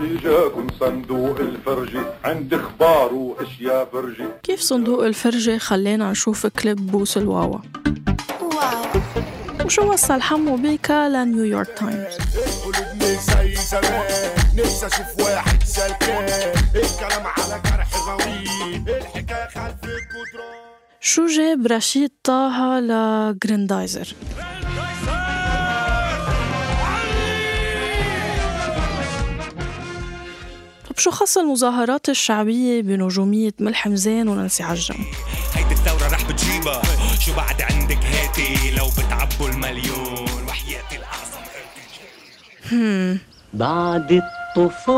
اجاكم صندوق الفرجة عند إخبار وأشياء فرجة كيف صندوق الفرجة خلينا نشوف كليب بوس الواوا وشو وصل حمو بيكا لنيويورك تايمز؟ زي زمان نفسي أشوف واحد سلكان الكلام على جرح غويط الحكاية خلف الجدران شو جاب رشيد طه لجريندايزر؟ شو خص المظاهرات الشعبية بنجومية ملحم زين وننسي عجم هيدي الثورة رح بتجيبها. شو بعد عندك هاتي لو بتعبوا المليون؟ وحياتي الأعظم بعد الطوفان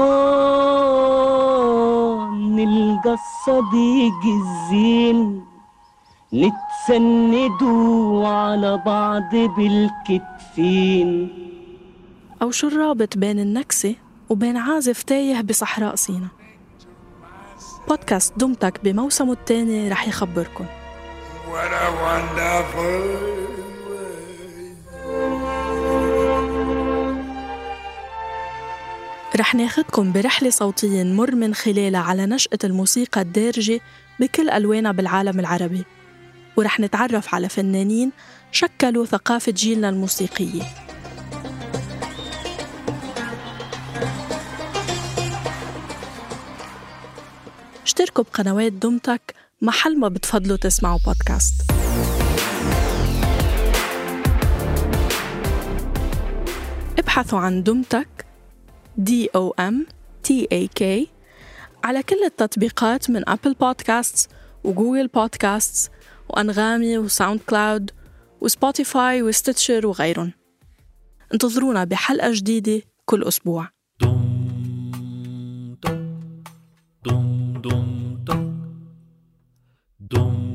نلقى الصديق الزين نتسندوا على بعض بالكتفين. أو شو الرابط بين النكسة وبين عازف تايه بصحراء سينا. بودكاست دمتك بموسمه الثاني رح يخبركن رح ناخدكم برحلة صوتية نمر من خلالها على نشأة الموسيقى الدارجة بكل ألوانها بالعالم العربي. ورح نتعرف على فنانين شكلوا ثقافة جيلنا الموسيقية. اشتركوا بقنوات دمتك محل ما بتفضلوا تسمعوا بودكاست ابحثوا عن دمتك D O M T A K على كل التطبيقات من Apple Podcast و Google Podcast و Anghami و SoundCloud و Spotify و Stitcher وغيرهم انتظرونا بحلقة جديدة كل أسبوع. Dum